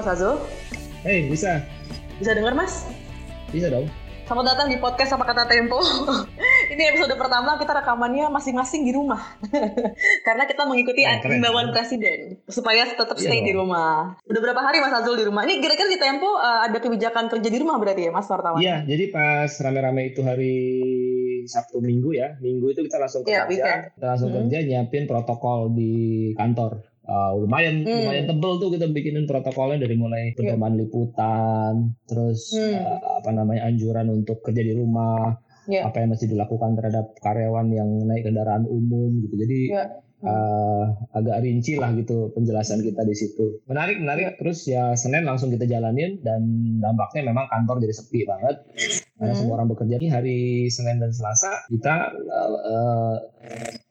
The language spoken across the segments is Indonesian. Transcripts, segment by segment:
Mas Azul. Hei, bisa. Bisa dengar Mas? Bisa dong. Selamat datang di podcast Apa Kata Tempo. Ini episode pertama kita rekamannya masing-masing di rumah. Karena kita mengikuti himbauan presiden supaya tetap iya stay iya di rumah. Udah berapa hari Mas Azul di rumah? Ini kira-kira di Tempo uh, ada kebijakan kerja di rumah berarti ya Mas wartawan? Iya, jadi pas rame-rame itu hari Sabtu Minggu ya. Minggu itu kita langsung iya, kerja. Yeah, kita langsung hmm. kerja nyiapin protokol di kantor uh, lumayan hmm. lumayan tebel tuh kita bikinin protokolnya dari mulai iya. pedoman yeah. liputan, terus hmm. uh, apa namanya anjuran untuk kerja di rumah, yeah. apa yang mesti dilakukan terhadap karyawan yang naik kendaraan umum gitu. Jadi yeah. uh, agak rinci lah gitu penjelasan kita di situ. Menarik menarik. Yeah. Terus ya Senin langsung kita jalanin dan dampaknya memang kantor jadi sepi banget karena hmm. semua orang bekerja ini hari Senin dan Selasa kita uh, uh,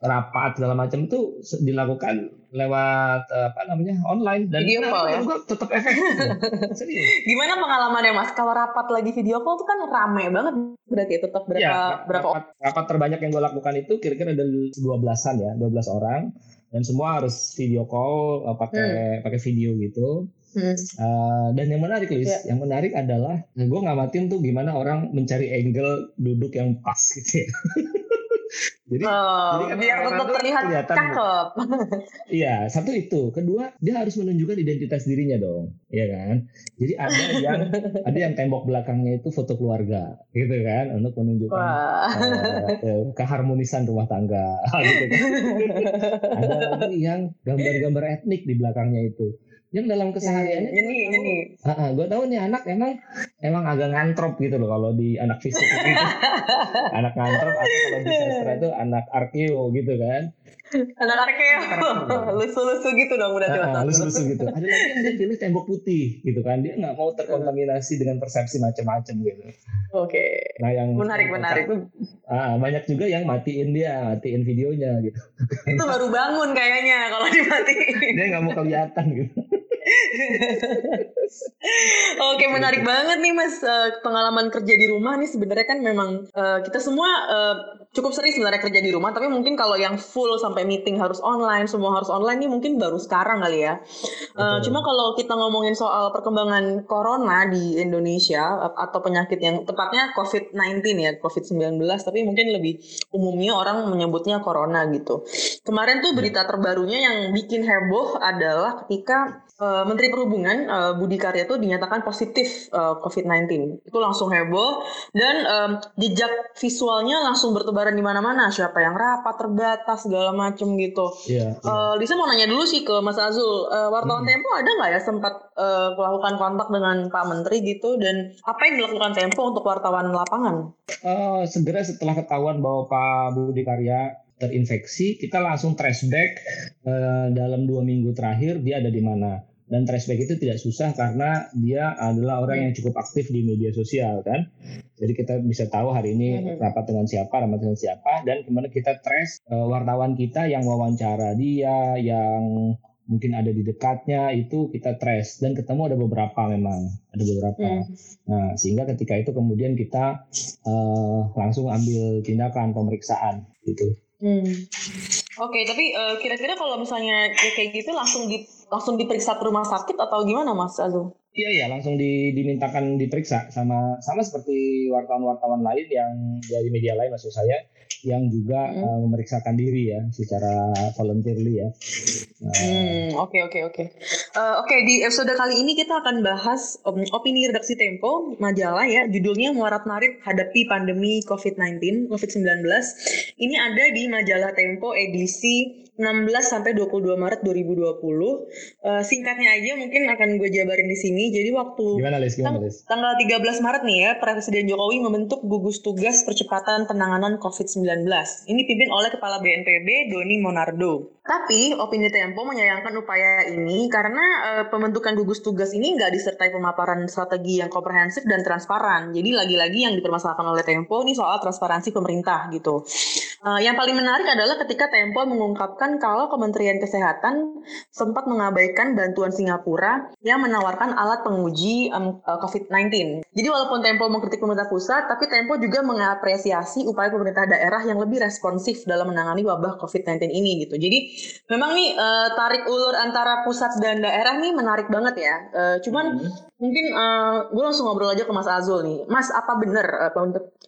rapat segala macam itu dilakukan lewat uh, apa namanya online. Dan video call ya? tetap efektif. Serius. Gimana pengalamannya mas? Kalau rapat lagi video call itu kan rame banget. Berarti ya, tetap berapa ya, berapa rapat, rapat terbanyak yang gue lakukan itu kira-kira ada dua belasan ya dua belas orang. Dan semua harus video call uh, pakai hmm. pakai video gitu. Hmm. Uh, dan yang menarik, Lis, yeah. yang menarik adalah gue ngamatin tuh gimana orang mencari angle duduk yang pas gitu ya. jadi, oh, jadi kan biar tetap terlihat cakep. Iya, satu itu. Kedua, dia harus menunjukkan identitas dirinya dong, ya kan? Jadi ada yang ada yang tembok belakangnya itu foto keluarga, gitu kan, untuk menunjukkan uh, keharmonisan rumah tangga, gitu kan. ada lagi yang gambar-gambar etnik di belakangnya itu yang dalam kesehariannya ini ini uh, gue tahu nih anak emang emang agak ngantrop gitu loh kalau di anak fisik gitu anak ngantrop atau kalau di sastra itu anak arkeo gitu kan. Anak arkeo. Lusu-lusu gitu dong udah uh, lusu-lusu gitu. Ada lagi yang dia pilih tembok putih gitu kan. Dia nggak mau terkontaminasi dengan persepsi macam-macam gitu. Oke. Okay. nah yang menarik menarik. ah, banyak juga yang matiin dia matiin videonya gitu. Itu baru bangun kayaknya kalau dimatiin. Dia nggak mau kelihatan gitu Oke menarik banget nih mas uh, pengalaman kerja di rumah nih sebenarnya kan memang uh, kita semua uh, cukup sering sebenarnya kerja di rumah tapi mungkin kalau yang full sampai meeting harus online semua harus online nih mungkin baru sekarang kali ya. Uh, cuma kalau kita ngomongin soal perkembangan corona di Indonesia atau penyakit yang tepatnya COVID-19 ya COVID-19 tapi mungkin lebih umumnya orang menyebutnya corona gitu. Kemarin tuh berita terbarunya yang bikin heboh adalah ketika uh, Menteri Perhubungan uh, Budi Karya itu dinyatakan positif uh, COVID-19. Itu langsung heboh dan um, jejak visualnya langsung bertebar bertebaran di mana-mana siapa yang rapat terbatas segala macem gitu. Iya. Yeah, uh, Lisa mau nanya dulu sih ke Mas Azul, uh, wartawan hmm. Tempo ada nggak ya sempat uh, melakukan kontak dengan Pak Menteri gitu dan apa yang dilakukan Tempo untuk wartawan lapangan? Uh, segera setelah ketahuan bahwa Pak Budi Karya terinfeksi, kita langsung trace back uh, dalam dua minggu terakhir dia ada di mana dan tracebacks itu tidak susah karena dia adalah orang yang cukup aktif di media sosial kan jadi kita bisa tahu hari ini mm-hmm. rapat dengan siapa rapat dengan siapa dan kemudian kita trace uh, wartawan kita yang wawancara dia yang mungkin ada di dekatnya itu kita trace dan ketemu ada beberapa memang ada beberapa mm. nah sehingga ketika itu kemudian kita uh, langsung ambil tindakan pemeriksaan gitu Hmm. Oke, okay, tapi uh, kira-kira kalau misalnya kayak gitu langsung di langsung diperiksa ke rumah sakit atau gimana, Mas Azul? Iya iya langsung di, dimintakan diperiksa sama sama seperti wartawan-wartawan lain yang dari media lain maksud saya yang juga hmm. uh, memeriksakan diri ya secara voluntarily ya. Nah. Hmm oke oke oke. Eh, oke di episode kali ini kita akan bahas um, opini redaksi Tempo majalah ya judulnya Muarat Marit hadapi pandemi COVID-19 COVID-19. Ini ada di majalah Tempo edisi 16 sampai 22 Maret 2020. Uh, singkatnya aja mungkin akan gue jabarin di sini. Jadi waktu Gimana, Liz? Gimana, Liz? tanggal 13 Maret nih ya, Presiden Jokowi membentuk gugus tugas percepatan penanganan COVID-19. Ini pimpin oleh Kepala BNPB Doni Monardo. Tapi opini Tempo menyayangkan upaya ini karena uh, pembentukan gugus tugas ini nggak disertai pemaparan strategi yang komprehensif dan transparan. Jadi lagi-lagi yang dipermasalahkan oleh Tempo ini soal transparansi pemerintah gitu. Uh, yang paling menarik adalah ketika Tempo mengungkapkan kalau Kementerian Kesehatan sempat mengabaikan bantuan Singapura yang menawarkan alat penguji um, uh, COVID-19. Jadi walaupun Tempo mengkritik pemerintah pusat, tapi Tempo juga mengapresiasi upaya pemerintah daerah yang lebih responsif dalam menangani wabah COVID-19 ini gitu. Jadi memang nih uh, tarik ulur antara pusat dan daerah nih menarik banget ya. Uh, cuman hmm. mungkin uh, gue langsung ngobrol aja ke Mas Azul nih. Mas, apa benar uh,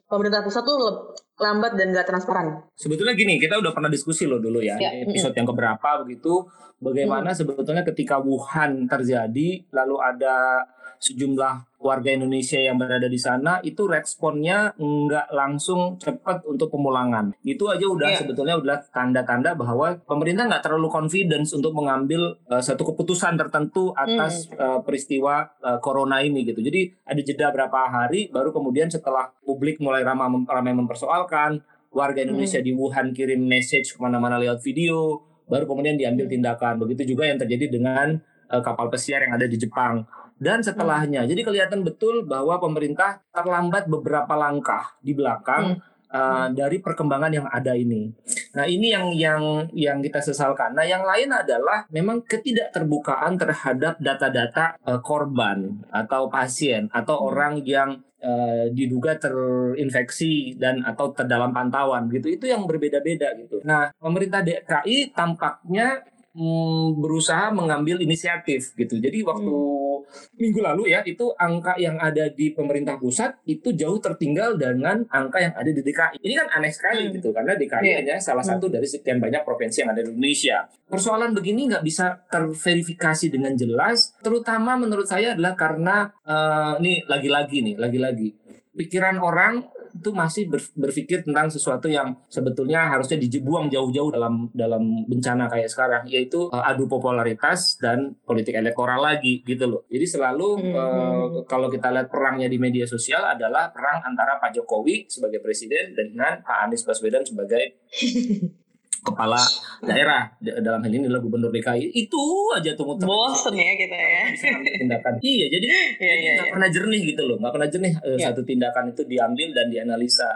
pemerintah pusat tuh lambat dan gak transparan. Sebetulnya gini, kita udah pernah diskusi loh dulu ya, ya. episode yang keberapa begitu, bagaimana hmm. sebetulnya ketika Wuhan terjadi, lalu ada sejumlah warga Indonesia yang berada di sana itu responnya nggak langsung cepat untuk pemulangan. Itu aja udah yeah. sebetulnya udah tanda-tanda bahwa pemerintah nggak terlalu confidence untuk mengambil uh, satu keputusan tertentu atas mm. uh, peristiwa uh, corona ini gitu. Jadi ada jeda berapa hari baru kemudian setelah publik mulai ramai ramai mempersoalkan warga Indonesia mm. di Wuhan kirim message ke mana-mana lewat video, baru kemudian diambil mm. tindakan. Begitu juga yang terjadi dengan uh, kapal pesiar yang ada di Jepang dan setelahnya. Hmm. Jadi kelihatan betul bahwa pemerintah terlambat beberapa langkah di belakang hmm. Uh, dari perkembangan yang ada ini. Nah ini yang yang yang kita sesalkan. Nah yang lain adalah memang ketidakterbukaan terhadap data-data uh, korban atau pasien atau hmm. orang yang uh, diduga terinfeksi dan atau terdalam pantauan gitu. Itu yang berbeda-beda gitu. Nah pemerintah DKI tampaknya mm, berusaha mengambil inisiatif gitu. Jadi waktu hmm. minggu lalu ya itu angka yang ada di pemerintah pusat itu jauh tertinggal dengan angka yang ada di DKI. Ini kan aneh sekali hmm. gitu karena DKI yeah. hanya salah satu hmm. dari sekian banyak provinsi yang ada di Indonesia. Persoalan begini nggak bisa terverifikasi dengan jelas, terutama menurut saya adalah karena uh, ini lagi-lagi nih, lagi-lagi pikiran orang itu masih berpikir tentang sesuatu yang sebetulnya harusnya dibuang jauh-jauh dalam dalam bencana kayak sekarang yaitu uh, adu popularitas dan politik elektoral lagi gitu loh. Jadi selalu hmm. uh, kalau kita lihat perangnya di media sosial adalah perang antara Pak Jokowi sebagai presiden dengan Pak Anies Baswedan sebagai kepala daerah. Dalam hal ini adalah gubernur DKI itu aja tuh muter. Bosen ya kita ya. Tindakan. Iya jadi ya, ya, nggak ya. pernah jernih gitu loh. Nggak pernah jernih ya. satu tindakan itu diambil dan dianalisa.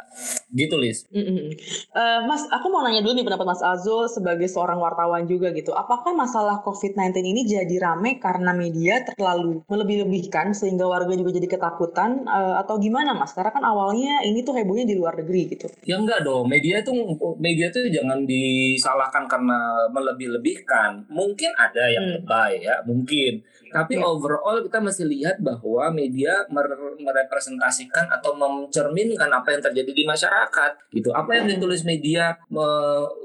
Gitu Lis mm -hmm. uh, Mas aku mau nanya dulu nih pendapat Mas Azul sebagai seorang wartawan juga gitu. Apakah masalah COVID-19 ini jadi rame karena media terlalu melebih-lebihkan sehingga warga juga jadi ketakutan? Uh, atau gimana Mas? Karena kan awalnya ini tuh hebohnya di luar negeri gitu. Ya enggak dong. Media tuh media tuh jangan di disalahkan karena melebih-lebihkan. Mungkin ada yang hmm. lebay ya, mungkin. Tapi ya. overall kita masih lihat bahwa media merepresentasikan atau mencerminkan apa yang terjadi di masyarakat. Gitu. Apa yang ditulis media me,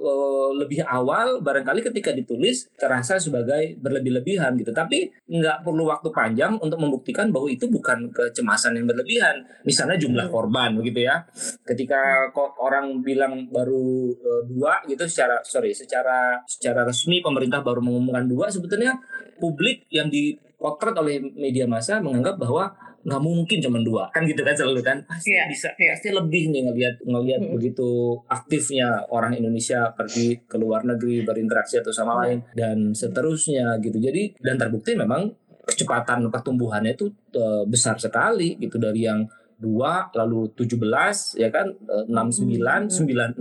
e, lebih awal barangkali ketika ditulis terasa sebagai berlebih-lebihan gitu. Tapi nggak perlu waktu panjang untuk membuktikan bahwa itu bukan kecemasan yang berlebihan. Misalnya jumlah hmm. korban begitu ya. Ketika kok orang bilang baru uh, dua gitu secara sorry secara secara resmi pemerintah baru mengumumkan dua sebetulnya publik yang dipotret oleh media massa menganggap bahwa nggak mungkin cuma dua. Kan gitu kan selalu kan? Pasti yeah, bisa yeah. pasti lebih nih ngelihat ngelihat begitu aktifnya orang Indonesia pergi ke luar negeri berinteraksi atau sama lain dan seterusnya gitu. Jadi dan terbukti memang kecepatan pertumbuhannya itu uh, besar sekali gitu dari yang dua lalu 17 ya kan 69 96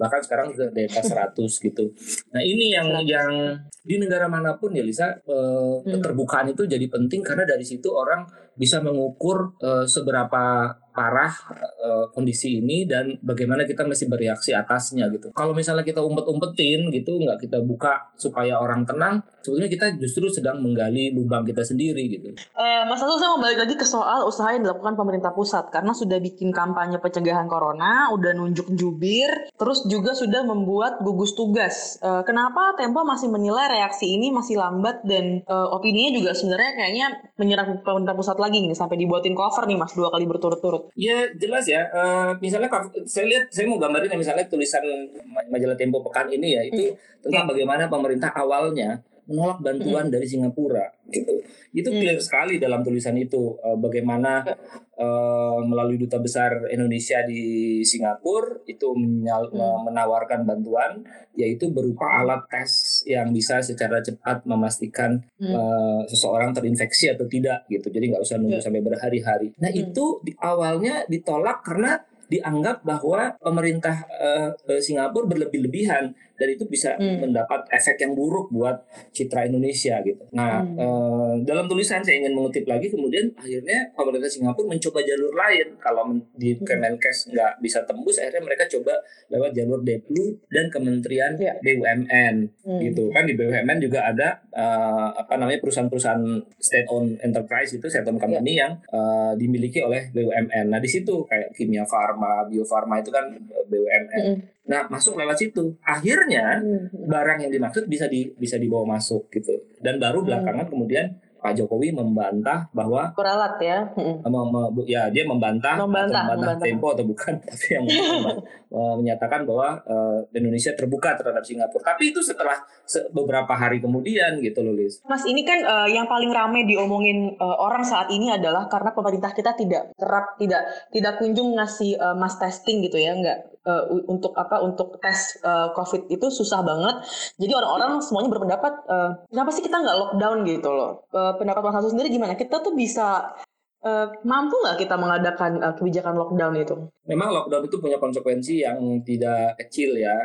bahkan sekarang sudah di atas 100 gitu. Nah, ini yang 100. yang di negara mana pun ya Lisa eh, keterbukaan itu jadi penting karena dari situ orang bisa mengukur eh, seberapa parah uh, kondisi ini dan bagaimana kita mesti bereaksi atasnya gitu. Kalau misalnya kita umpet-umpetin gitu, nggak kita buka supaya orang tenang, sebetulnya kita justru sedang menggali lubang kita sendiri gitu. Eh, Mas Atul, saya mau balik lagi ke soal usaha yang dilakukan pemerintah pusat karena sudah bikin kampanye pencegahan corona, udah nunjuk jubir, terus juga sudah membuat gugus tugas. Eh, kenapa Tempo masih menilai reaksi ini masih lambat dan eh, opininya juga sebenarnya kayaknya menyerang pemerintah pusat lagi nih sampai dibuatin cover nih Mas dua kali berturut-turut. Ya jelas ya. Uh, misalnya saya lihat, saya mau gambarin ya misalnya tulisan majalah Tempo pekan ini ya itu hmm. tentang bagaimana pemerintah awalnya menolak bantuan hmm. dari Singapura gitu. Itu hmm. clear sekali dalam tulisan itu uh, bagaimana uh, melalui duta besar Indonesia di Singapura itu menyal, hmm. menawarkan bantuan yaitu berupa alat tes yang bisa secara cepat memastikan hmm. uh, seseorang terinfeksi atau tidak gitu. Jadi nggak usah nunggu yeah. sampai berhari-hari. Nah, hmm. itu di awalnya ditolak karena dianggap bahwa pemerintah uh, Singapura berlebih-lebihan dan itu bisa hmm. mendapat efek yang buruk buat citra Indonesia gitu. Nah, hmm. uh, dalam tulisan saya ingin mengutip lagi kemudian akhirnya pemerintah Singapura mencoba jalur lain kalau di hmm. Kemenkes nggak bisa tembus akhirnya mereka coba lewat jalur Deplu dan Kementerian yeah. BUMN hmm. gitu kan di BUMN juga ada uh, apa namanya perusahaan-perusahaan state owned enterprise itu state owned company yeah. yang uh, dimiliki oleh BUMN. Nah, di situ kayak Kimia Farma, Bio Farma itu kan BUMN. Hmm. Nah, masuk lewat situ. Akhirnya hmm. barang yang dimaksud bisa di bisa dibawa masuk gitu. Dan baru hmm. belakangan kemudian Pak Jokowi membantah bahwa peralat ya. Hmm. ya dia membantah, membantah, atau membantah, membantah tempo atau bukan, tapi yang menyatakan bahwa uh, Indonesia terbuka terhadap Singapura. Tapi itu setelah beberapa hari kemudian gitu loh, Liz. Mas, ini kan uh, yang paling ramai diomongin uh, orang saat ini adalah karena pemerintah kita tidak kerap tidak tidak kunjung ngasih uh, mass testing gitu ya, enggak uh, untuk apa untuk tes uh, COVID itu susah banget. Jadi orang-orang semuanya berpendapat uh, kenapa sih kita nggak lockdown gitu loh. Uh, pendapat Mas Hasu sendiri gimana? Kita tuh bisa uh, mampu nggak kita mengadakan uh, kebijakan lockdown itu? Memang lockdown itu punya konsekuensi yang tidak kecil ya.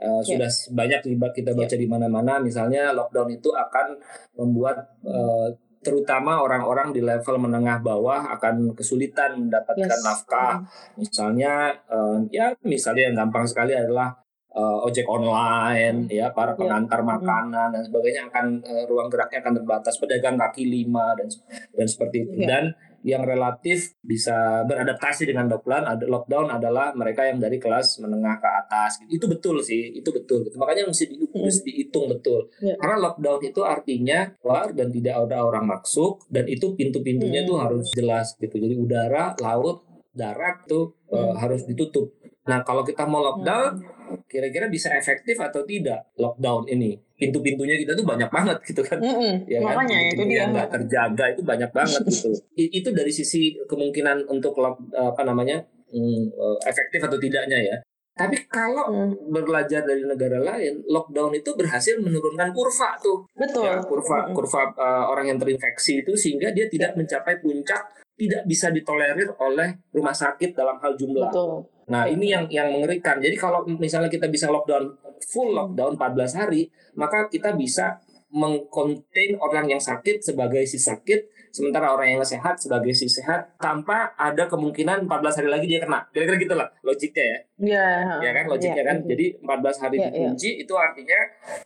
Uh, yeah. Sudah banyak kita baca yeah. di mana-mana. Misalnya lockdown itu akan membuat uh, terutama orang-orang di level menengah bawah akan kesulitan mendapatkan yes. nafkah. Misalnya uh, ya misalnya yang gampang sekali adalah uh, ojek online ya para iya. pengantar yeah. makanan dan sebagainya akan uh, ruang geraknya akan terbatas pedagang kaki lima dan dan seperti itu yeah. dan yang relatif bisa beradaptasi dengan lockdown ada lockdown adalah mereka yang dari kelas menengah ke atas itu betul sih itu betul gitu makanya mesti di, hmm. mesti dihitung betul yeah. karena lockdown itu artinya keluar dan tidak ada orang masuk dan itu pintu-pintunya hmm. tuh harus jelas gitu jadi udara laut darat tuh hmm. uh, harus ditutup nah kalau kita mau lockdown hmm. kira-kira bisa efektif atau tidak lockdown ini pintu-pintunya kita tuh banyak banget gitu kan mm -hmm. ya kan Makanya, itu dia nggak terjaga itu banyak banget gitu itu dari sisi kemungkinan untuk apa namanya hmm, eh, efektif atau tidaknya ya tapi kalau hmm. belajar dari negara lain, lockdown itu berhasil menurunkan kurva tuh. Betul. Ya, kurva hmm. kurva uh, orang yang terinfeksi itu sehingga dia tidak mencapai puncak, tidak bisa ditolerir oleh rumah sakit dalam hal jumlah. Betul. Nah, ini yang yang mengerikan. Jadi kalau misalnya kita bisa lockdown full lockdown 14 hari, maka kita bisa mengkontain orang yang sakit sebagai si sakit, sementara orang yang sehat sebagai si sehat tanpa ada kemungkinan 14 hari lagi dia kena. Kira-kira gitu lah logiknya ya. Iya. Yeah. Ya kan logiknya yeah. kan. Jadi 14 hari yeah, dikunci yeah. itu artinya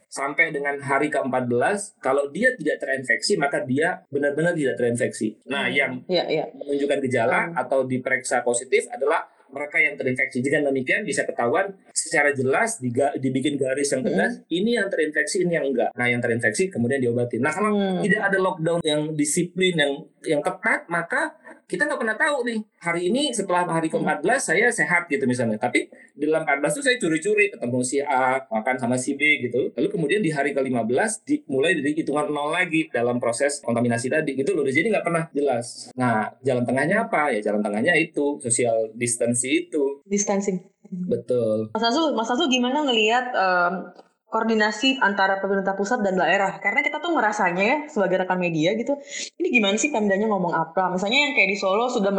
sampai dengan hari ke-14 kalau dia tidak terinfeksi maka dia benar-benar tidak terinfeksi. Nah, hmm. yang yeah, yeah. menunjukkan gejala hmm. atau diperiksa positif adalah mereka yang terinfeksi. Jika demikian bisa ketahuan secara jelas diga, dibikin garis yang tegas, hmm. ini yang terinfeksi, ini yang enggak. Nah, yang terinfeksi kemudian diobati. Nah, kalau hmm. tidak ada lockdown yang disiplin yang yang ketat, maka kita nggak pernah tahu nih hari ini setelah hari ke-14 saya sehat gitu misalnya. Tapi di dalam 14 itu saya curi-curi ketemu si A makan sama si B gitu. Lalu kemudian di hari ke-15 dimulai dari hitungan nol lagi dalam proses kontaminasi tadi gitu loh. Jadi nggak pernah jelas. Nah jalan tengahnya apa? Ya jalan tengahnya itu social distancing itu. Distancing. Betul. Mas Asu Mas Asu gimana ngelihat um, koordinasi antara pemerintah pusat dan daerah. Karena kita tuh ngerasanya ya sebagai rekan media gitu ini gimana sih pemdanya ngomong apa? Misalnya yang kayak di Solo sudah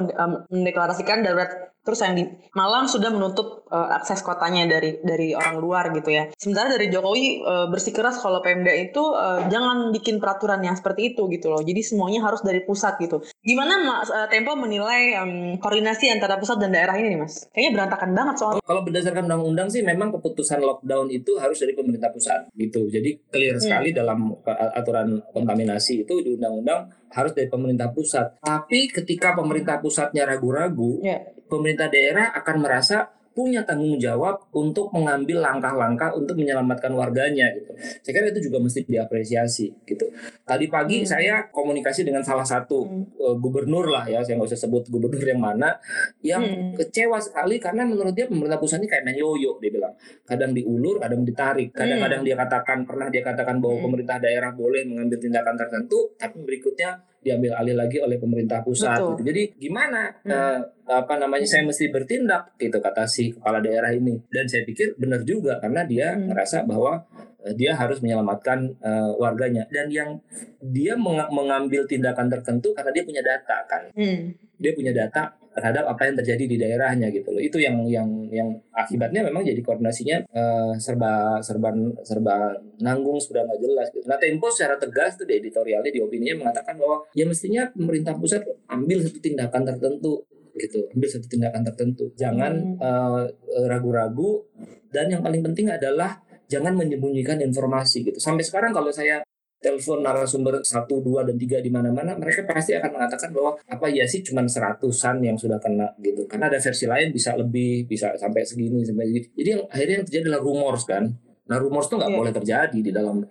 mendeklarasikan darurat terus yang di Malang sudah menutup uh, akses kotanya dari dari orang luar gitu ya. Sementara dari Jokowi uh, bersikeras kalau Pemda itu uh, jangan bikin peraturan yang seperti itu gitu loh. Jadi semuanya harus dari pusat gitu. Gimana Mas uh, Tempo menilai um, koordinasi antara pusat dan daerah ini nih Mas? Kayaknya berantakan banget soal. Kalau berdasarkan undang-undang sih memang keputusan lockdown itu harus dari pemerintah pusat gitu. Jadi clear hmm. sekali dalam aturan kontaminasi itu di undang-undang harus dari pemerintah pusat. Tapi ketika pemerintah pusatnya ragu-ragu, yeah pemerintah daerah akan merasa punya tanggung jawab untuk mengambil langkah-langkah untuk menyelamatkan warganya gitu. Saya kira itu juga mesti diapresiasi gitu. Tadi pagi hmm. saya komunikasi dengan salah satu hmm. uh, gubernur lah ya, saya nggak usah sebut gubernur yang mana, yang hmm. kecewa sekali karena menurut dia pemerintah pusat ini kayak main yoyo dia bilang. Kadang diulur, kadang ditarik. Kadang-kadang hmm. dia katakan pernah dia katakan bahwa hmm. pemerintah daerah boleh mengambil tindakan tertentu, tapi berikutnya diambil alih lagi oleh pemerintah pusat. Gitu. Jadi gimana hmm. uh, apa namanya saya mesti bertindak gitu kata si kepala daerah ini. Dan saya pikir benar juga karena dia hmm. merasa bahwa uh, dia harus menyelamatkan uh, warganya dan yang dia meng mengambil tindakan tertentu karena dia punya data kan. Hmm. Dia punya data terhadap apa yang terjadi di daerahnya gitu loh. Itu yang yang yang akibatnya memang jadi koordinasinya uh, serba serba serba nanggung sudah nggak jelas gitu. Nah Tempo secara tegas tuh di editorialnya di opininya mengatakan bahwa ya mestinya pemerintah pusat ambil satu tindakan tertentu gitu ambil satu tindakan tertentu jangan hmm. uh, ragu-ragu dan yang paling penting adalah jangan menyembunyikan informasi gitu sampai sekarang kalau saya telepon narasumber satu dua dan tiga di mana-mana mereka pasti akan mengatakan bahwa apa ya sih cuma seratusan yang sudah kena? Gitu. Karena ada versi lain bisa lebih bisa sampai segini sampai segini. Jadi yang akhirnya yang terjadi adalah rumors kan. Nah rumors tuh nggak yeah. boleh terjadi di dalam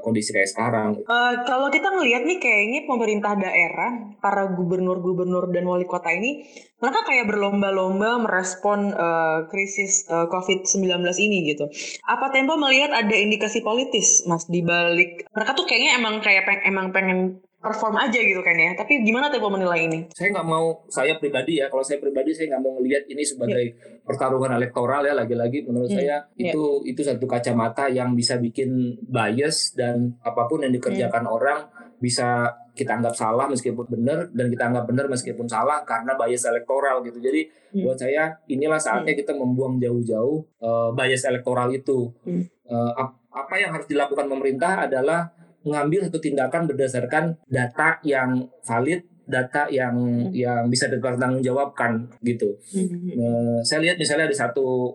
kondisi kayak sekarang. Uh, kalau kita ngelihat nih kayaknya pemerintah daerah, para gubernur-gubernur dan wali kota ini, mereka kayak berlomba-lomba merespon uh, krisis uh, COVID-19 ini gitu. Apa Tempo melihat ada indikasi politis, Mas, di balik mereka tuh kayaknya emang kayak peng, emang pengen perform aja gitu kan ya. Tapi gimana Tepo menilai ini? Saya nggak mau, saya pribadi ya, kalau saya pribadi saya nggak mau ngelihat ini sebagai yeah. pertarungan elektoral ya. Lagi-lagi menurut hmm. saya yeah. itu itu satu kacamata yang bisa bikin bias dan apa pun yang dikerjakan orang bisa kita anggap salah meskipun benar dan kita anggap benar meskipun salah karena bias elektoral gitu. Jadi hmm. buat saya inilah saatnya hmm. kita membuang jauh-jauh uh, bias elektoral itu. Hmm. Uh, apa yang harus dilakukan pemerintah adalah mengambil satu tindakan berdasarkan data yang valid data yang hmm. yang bisa dipertanggungjawabkan gitu. Hmm. Uh, saya lihat misalnya ada satu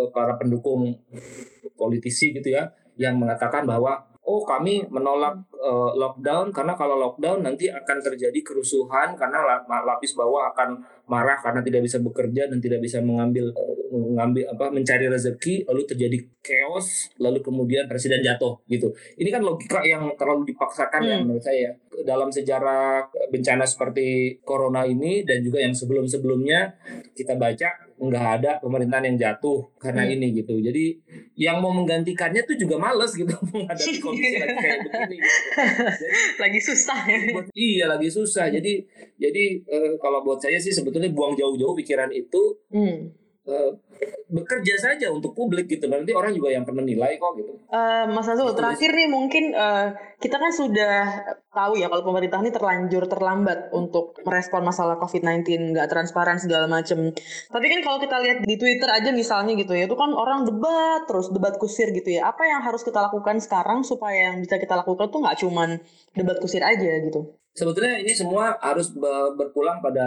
uh, para pendukung politisi gitu ya yang mengatakan bahwa oh kami menolak uh, lockdown karena kalau lockdown nanti akan terjadi kerusuhan karena lapis bawah akan marah karena tidak bisa bekerja dan tidak bisa mengambil mengambil apa mencari rezeki lalu terjadi chaos lalu kemudian presiden jatuh gitu. Ini kan logika yang terlalu dipaksakan hmm. ya menurut saya dalam sejarah bencana seperti corona ini dan juga yang sebelum-sebelumnya kita baca nggak ada pemerintahan yang jatuh karena hmm. ini gitu. Jadi yang mau menggantikannya tuh juga males gitu menghadapi kondisi lagi kayak begini. Gitu. Jadi, lagi susah ya. Buat, iya lagi susah. Jadi jadi uh, kalau buat saya sih sebetulnya buang jauh-jauh pikiran itu. Hmm uh, bekerja saja untuk publik gitu nanti orang juga yang akan menilai kok gitu. Uh, Mas Azul terakhir nih mungkin uh, kita kan sudah tahu ya kalau pemerintah ini terlanjur terlambat untuk merespon masalah COVID-19 nggak transparan segala macam. Tapi kan kalau kita lihat di Twitter aja misalnya gitu ya itu kan orang debat terus debat kusir gitu ya. Apa yang harus kita lakukan sekarang supaya yang bisa kita lakukan tuh nggak cuman debat kusir aja gitu? Sebetulnya ini semua harus berpulang pada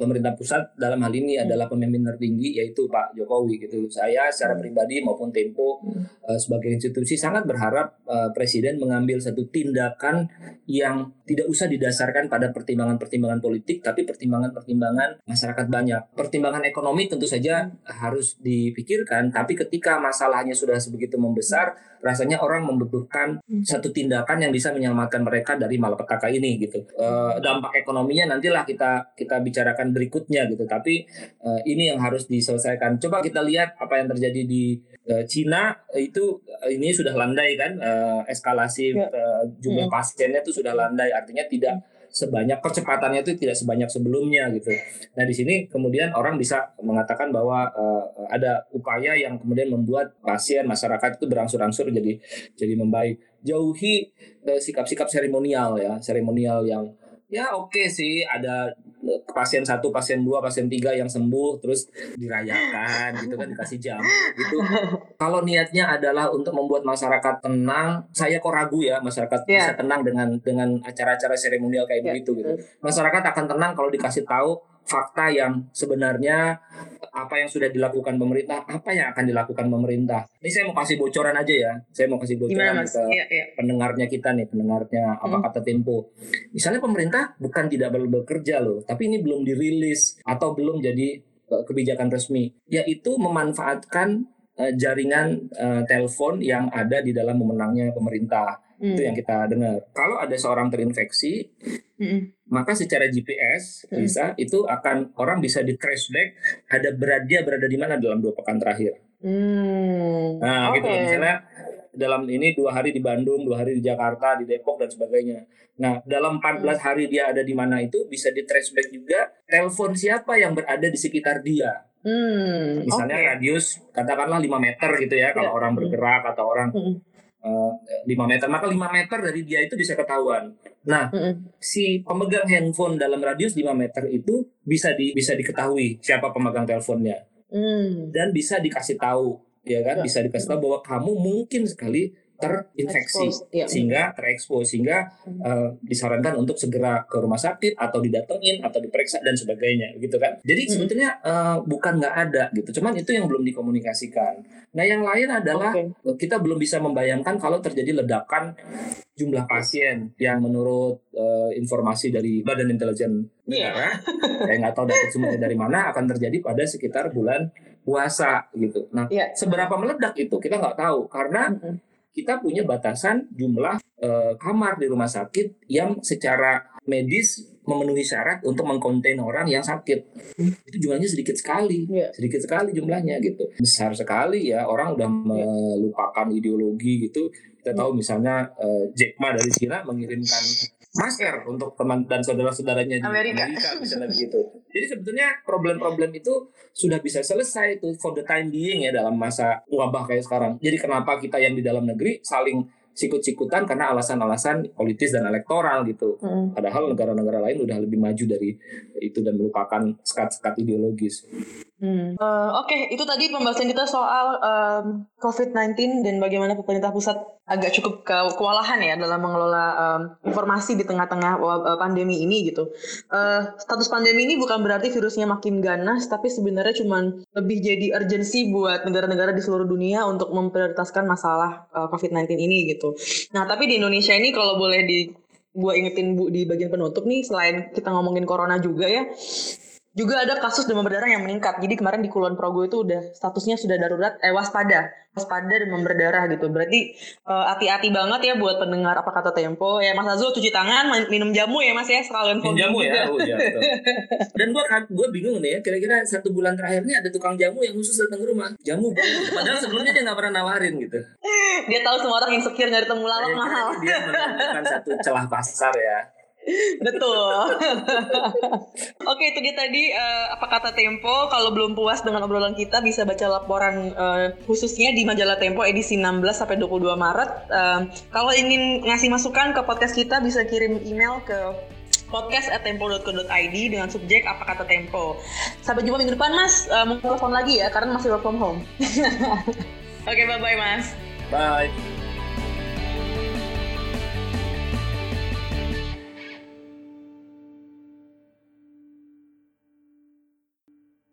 pemerintah pusat dalam hal ini hmm. adalah pemimpin tertinggi yaitu Pak Jokowi gitu. Saya secara hmm. pribadi maupun Tempo hmm. uh, sebagai institusi sangat berharap uh, presiden mengambil satu tindakan yang tidak usah didasarkan pada pertimbangan-pertimbangan politik tapi pertimbangan-pertimbangan masyarakat banyak. Pertimbangan ekonomi tentu saja harus dipikirkan tapi ketika masalahnya sudah sebegitu membesar rasanya orang membutuhkan satu tindakan yang bisa menyelamatkan mereka dari malapetaka ini gitu. Uh, dampak ekonominya nantilah kita kita bicarakan berikutnya gitu. Tapi uh, ini yang harus diselesaikan. Coba kita lihat apa yang terjadi di uh, Cina itu uh, ini sudah landai kan uh, eskalasi uh, jumlah hmm. pasiennya itu sudah landai. Artinya tidak sebanyak percepatannya itu tidak sebanyak sebelumnya gitu. Nah di sini kemudian orang bisa mengatakan bahwa uh, ada upaya yang kemudian membuat pasien masyarakat itu berangsur-angsur jadi jadi membaik. Jauhi sikap-sikap uh, seremonial ya, seremonial yang ya oke okay sih ada pasien satu, pasien dua, pasien tiga yang sembuh terus dirayakan gitu kan dikasih jamu gitu. Kalau niatnya adalah untuk membuat masyarakat tenang, saya kok ragu ya masyarakat yeah. bisa tenang dengan dengan acara-acara seremonial kayak yeah. begitu gitu. Masyarakat akan tenang kalau dikasih tahu fakta yang sebenarnya apa yang sudah dilakukan pemerintah, apa yang akan dilakukan pemerintah. Ini saya mau kasih bocoran aja ya. Saya mau kasih bocoran Gimana, ke iya, iya. pendengarnya kita nih, pendengarnya apa hmm. kata Tempo. Misalnya pemerintah bukan tidak bekerja loh, tapi ini belum dirilis atau belum jadi uh, kebijakan resmi, yaitu memanfaatkan uh, jaringan uh, telepon yang ada di dalam memenangnya pemerintah Hmm. Itu yang kita dengar. Kalau ada seorang terinfeksi, hmm. maka secara GPS hmm. bisa itu akan orang bisa di trace back ada berada dia berada di mana dalam dua pekan terakhir. Hmm. Nah, okay. gitu misalnya dalam ini dua hari di Bandung, dua hari di Jakarta, di Depok dan sebagainya. Nah, dalam 14 hmm. hari dia ada di mana itu bisa di trace back juga telepon siapa yang berada di sekitar dia. Hmm, Misalnya okay. radius katakanlah 5 meter gitu ya kalau yeah. orang bergerak atau orang hmm uh, 5 meter maka 5 meter dari dia itu bisa ketahuan nah mm -hmm. si pemegang handphone dalam radius 5 meter itu bisa di bisa diketahui siapa pemegang teleponnya mm. dan bisa dikasih tahu ya kan ya. bisa dikasih tahu bahwa kamu mungkin sekali terinfeksi ya. sehingga terekspos sehingga uh, disarankan untuk segera ke rumah sakit atau didatengin atau diperiksa dan sebagainya gitu kan jadi hmm. sebetulnya uh, bukan nggak ada gitu cuman itu yang belum dikomunikasikan nah yang lain adalah okay. kita belum bisa membayangkan kalau terjadi ledakan jumlah pasien yang menurut uh, informasi dari Badan Intelijen iya. Negara, yeah. saya nggak tahu dapat sumbernya dari mana akan terjadi pada sekitar bulan puasa gitu. Nah, yeah. seberapa meledak itu kita nggak tahu karena mm -hmm kita punya batasan jumlah uh, kamar di rumah sakit yang secara medis memenuhi syarat untuk mengkonten orang yang sakit. Itu jumlahnya sedikit sekali, yeah. sedikit sekali jumlahnya gitu. Besar sekali ya orang udah yeah. melupakan ideologi gitu. Kita tahu misalnya uh, Jack Ma dari Cina mengirimkan masker untuk teman dan saudara-saudaranya di Amerika, Amerika misalnya begitu. Jadi sebetulnya problem-problem itu sudah bisa selesai itu for the time being ya dalam masa wabah kayak sekarang. Jadi kenapa kita yang di dalam negeri saling sikut-sikutan karena alasan-alasan politis dan elektoral gitu. Hmm. Padahal negara-negara lain udah lebih maju dari itu dan melupakan sekat-sekat ideologis. Hmm. Uh, Oke, okay. itu tadi pembahasan kita soal um, COVID-19 dan bagaimana pemerintah pusat agak cukup ke kewalahan ya dalam mengelola um, informasi di tengah-tengah uh, pandemi ini gitu. Uh, status pandemi ini bukan berarti virusnya makin ganas, tapi sebenarnya cuma lebih jadi urgensi buat negara-negara di seluruh dunia untuk memprioritaskan masalah uh, COVID-19 ini gitu. Nah, tapi di Indonesia ini kalau boleh di gue ingetin bu di bagian penutup nih, selain kita ngomongin corona juga ya juga ada kasus demam berdarah yang meningkat. Jadi kemarin di Kulon Progo itu udah statusnya sudah darurat, eh waspada, waspada demam berdarah gitu. Berarti uh, hati-hati banget ya buat pendengar apa kata Tempo. Ya Mas Azul cuci tangan, minum jamu ya Mas ya sekalian minum jamu ya. Oh, ya Dan gua gua bingung nih ya, kira-kira satu bulan terakhir ini ada tukang jamu yang khusus datang ke rumah. Jamu Padahal sebelumnya dia nggak pernah nawarin gitu. dia tahu semua orang insecure nyari temulawak mahal. Dia menemukan satu celah pasar ya. Betul. Oke, itu dia tadi uh, apa kata Tempo. Kalau belum puas dengan obrolan kita bisa baca laporan uh, khususnya di majalah Tempo edisi 16 sampai 22 Maret. Uh, kalau ingin ngasih masukan ke podcast kita bisa kirim email ke podcast at tempo.co.id dengan subjek apa kata Tempo. Sampai jumpa minggu depan, Mas. Uh, mau telepon lagi ya, karena masih work from home. Oke, okay, bye-bye, Mas. Bye.